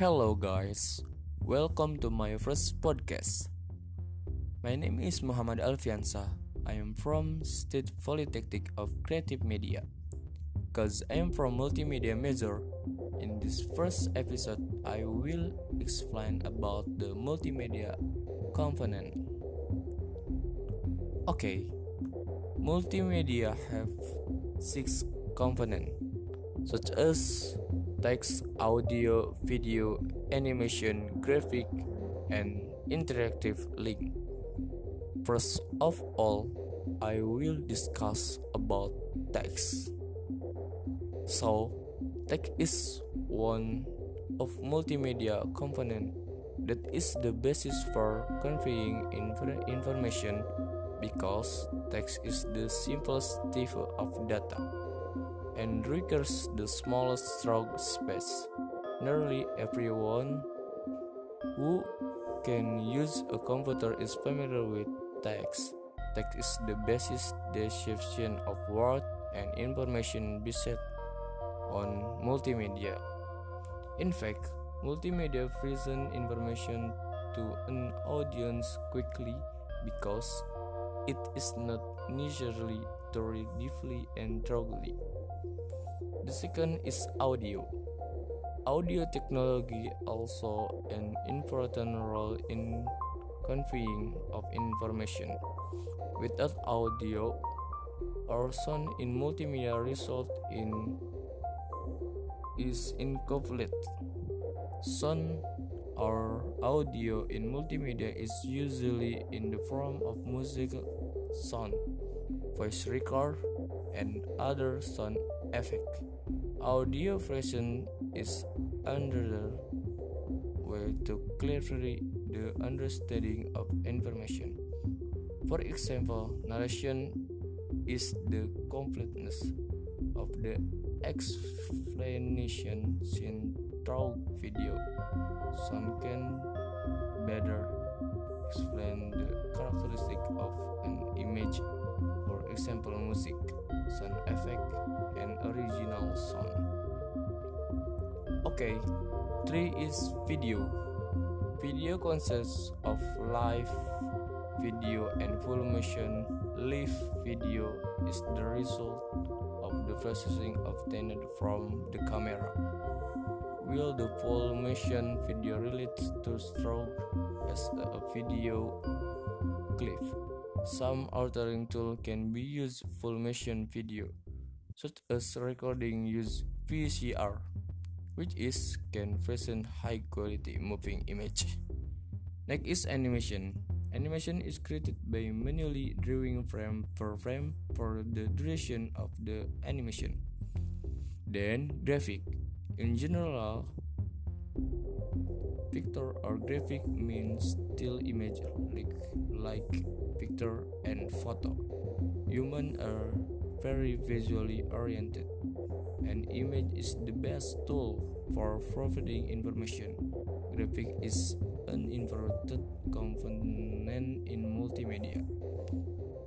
Hello, guys. Welcome to my first podcast. My name is Muhammad Alfiansa. I am from State Polytechnic of Creative Media. Cause I am from multimedia major, in this first episode I will explain about the multimedia component. Okay, multimedia have six components such as text, audio, video, animation, graphic, and interactive link. First of all, I will discuss about text. So, text is one of multimedia component that is the basis for conveying inf- information because text is the simplest type of data and requires the smallest stroke space. Nearly everyone who can use a computer is familiar with text. Text is the basis description of word and information based on multimedia. In fact, multimedia present information to an audience quickly because it is not necessarily deeply and thoroughly. The second is audio. Audio technology also an important role in conveying of information. Without audio, or sound in multimedia result in is incomplete. Sound or audio in multimedia is usually in the form of music sound, voice record, and other sound effect. Audio version is another way to clarify the understanding of information. For example, narration is the completeness of the explanation seen through video. Some can better explain the characteristic of an image, example, music sound effect, and original song. Okay, three is video. Video consists of live video and full motion. Live video is the result of the processing obtained from the camera. Will the full motion video relate to stroke as a video clip? Some altering tool can be used full motion video, such as recording use VCR, which is can present high quality moving image. Next is animation. Animation is created by manually drawing frame per frame for the duration of the animation. Then graphic. In general, picture or graphic means still image like, like picture and photo. Humans are very visually oriented. An image is the best tool for providing information. Graphic is an important component in multimedia.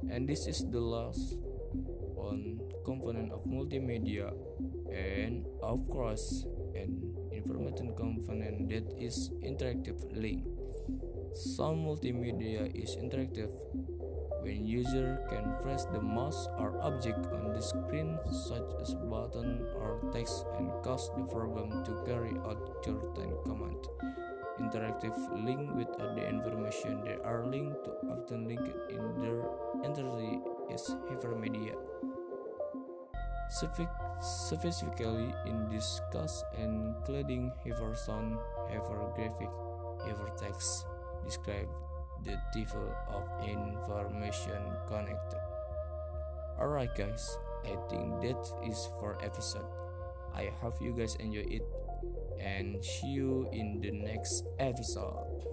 And this is the last one component of multimedia and of course an information component that is interactive link. Some multimedia is interactive when user can press the mouse or object on the screen such as button or text and cause the program to carry out certain command. Interactive link with the information they are linked to often linked in their entirety is hypermedia. Specifically in discuss including hypersound, hypergraphic, hypertext describe the type of information connected. Alright guys, I think that is for episode. I hope you guys enjoy it and see you in the next episode.